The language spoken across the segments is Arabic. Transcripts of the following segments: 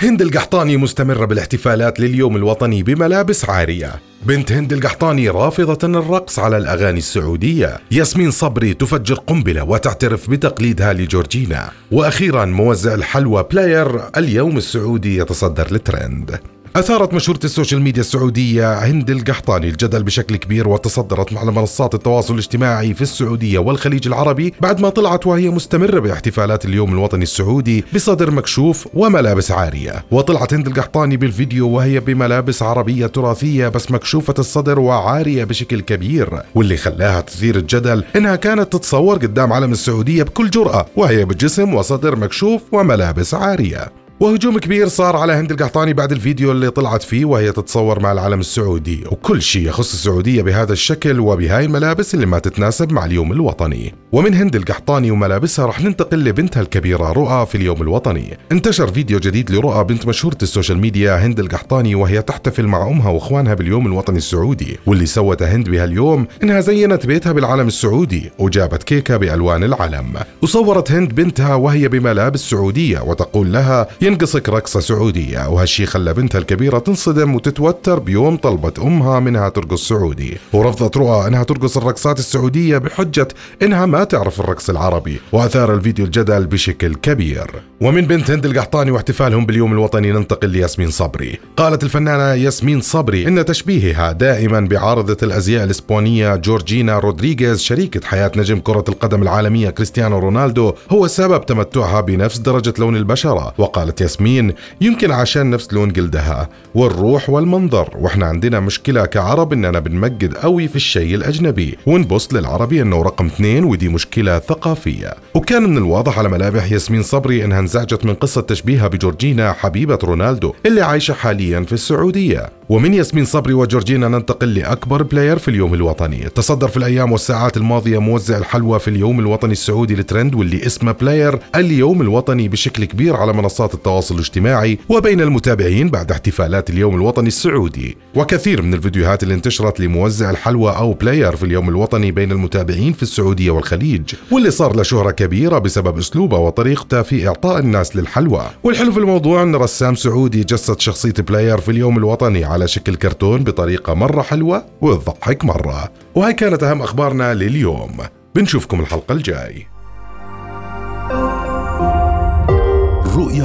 هند القحطاني مستمرة بالاحتفالات لليوم الوطني بملابس عارية. بنت هند القحطاني رافضة الرقص على الأغاني السعودية. ياسمين صبري تفجر قنبلة وتعترف بتقليدها لجورجينا. وأخيرا موزع الحلوى بلاير اليوم السعودي يتصدر الترند أثارت مشهورة ال social media السعودية هند القحطاني الجدل بشكل كبير وتصدرت على منصات التواصل الاجتماعي في السعودية والخليج العربي بعد ما طلعت وهي مستمرة باحتفالات اليوم الوطني السعودي بصدر مكشوف وملابس عارية. وطلعت هند القحطاني بالفيديو وهي بملابس عربية تراثية بس مكشوفة الصدر وعارية بشكل كبير. واللي خلاها تثير الجدل إنها كانت تتصور قدام علم السعودية بكل جرأة وهي بجسم وصدر مكشوف وملابس عارية. وهجوم كبير صار على هند القحطاني بعد الفيديو اللي طلعت فيه وهي تتصور مع العلم السعودي. وكل شيء يخص السعودية بهذا الشكل وبهاي الملابس اللي ما تتناسب مع اليوم الوطني. ومن هند القحطاني وملابسها رح ننتقل لبنتها الكبيرة رؤى في اليوم الوطني. انتشر فيديو جديد لرؤى بنت مشهورة السوشيال ميديا هند القحطاني وهي تحتفل مع أمها وإخوانها باليوم الوطني السعودي. واللي سوته هند بهاليوم إنها زينت بيتها بالعلم السعودي وجابت كيكة بألوان العلم وصورت هند بنتها وهي بملابس سعودية وتقول لها ينقصك رقصة سعودية وهالشي خلى بنتها الكبيرة تنصدم وتتوتر بيوم طلبت أمها منها ترقص سعودي. ورفضت رؤى أنها ترقص الرقصات السعودية بحجة إنها ما تعرف الرقص العربي وأثار الفيديو الجدل بشكل كبير. ومن بنت هند القحطاني واحتفالهم باليوم الوطني ننتقل لياسمين صبري. قالت الفنانة ياسمين صبري إن تشبيهها دائما بعارضة الأزياء الإسبانية جورجينا رودريغيز شريكة حياة نجم كرة القدم العالمية كريستيانو رونالدو هو سبب تمتعها بنفس درجة لون البشرة. وقالت ياسمين يمكن عشان نفس لون جلدها والروح والمنظر. وإحنا عندنا مشكلة كعرب اننا بنمجد قوي في الشيء الأجنبي. ونبص للعربي إنه رقم اثنين ودي مشكلة ثقافية. وكان من الواضح على ملامح ياسمين صبري إنها انزعجت من قصة تشبيهها بجورجينا حبيبة رونالدو اللي عايشة حاليا في السعودية. ومن ياسمين صبري وجورجينا ننتقل لأكبر player في اليوم الوطني. تصدر في الأيام والساعات الماضية موزع الحلوى في اليوم الوطني السعودي الترند واللي اسمه player اليوم الوطني بشكل كبير على منصات التواصل الاجتماعي وبين المتابعين بعد احتفالات اليوم الوطني السعودي. وكثير من الفيديوهات اللي انتشرت لموزع الحلوى أو player في اليوم الوطني بين المتابعين في السعودية والخليج واللي صار له شهرة كبيرة بسبب أسلوبه وطريقته في إعطاء الناس للحلوى. والحلو في الموضوع أن رسام سعودي جسد شخصية player في اليوم الوطني على شكل كرتون بطريقة مرة حلوة وتضحك مرة. وهي كانت أهم أخبارنا لليوم. بنشوفكم الحلقة الجاي.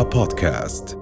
رؤيا بودكاست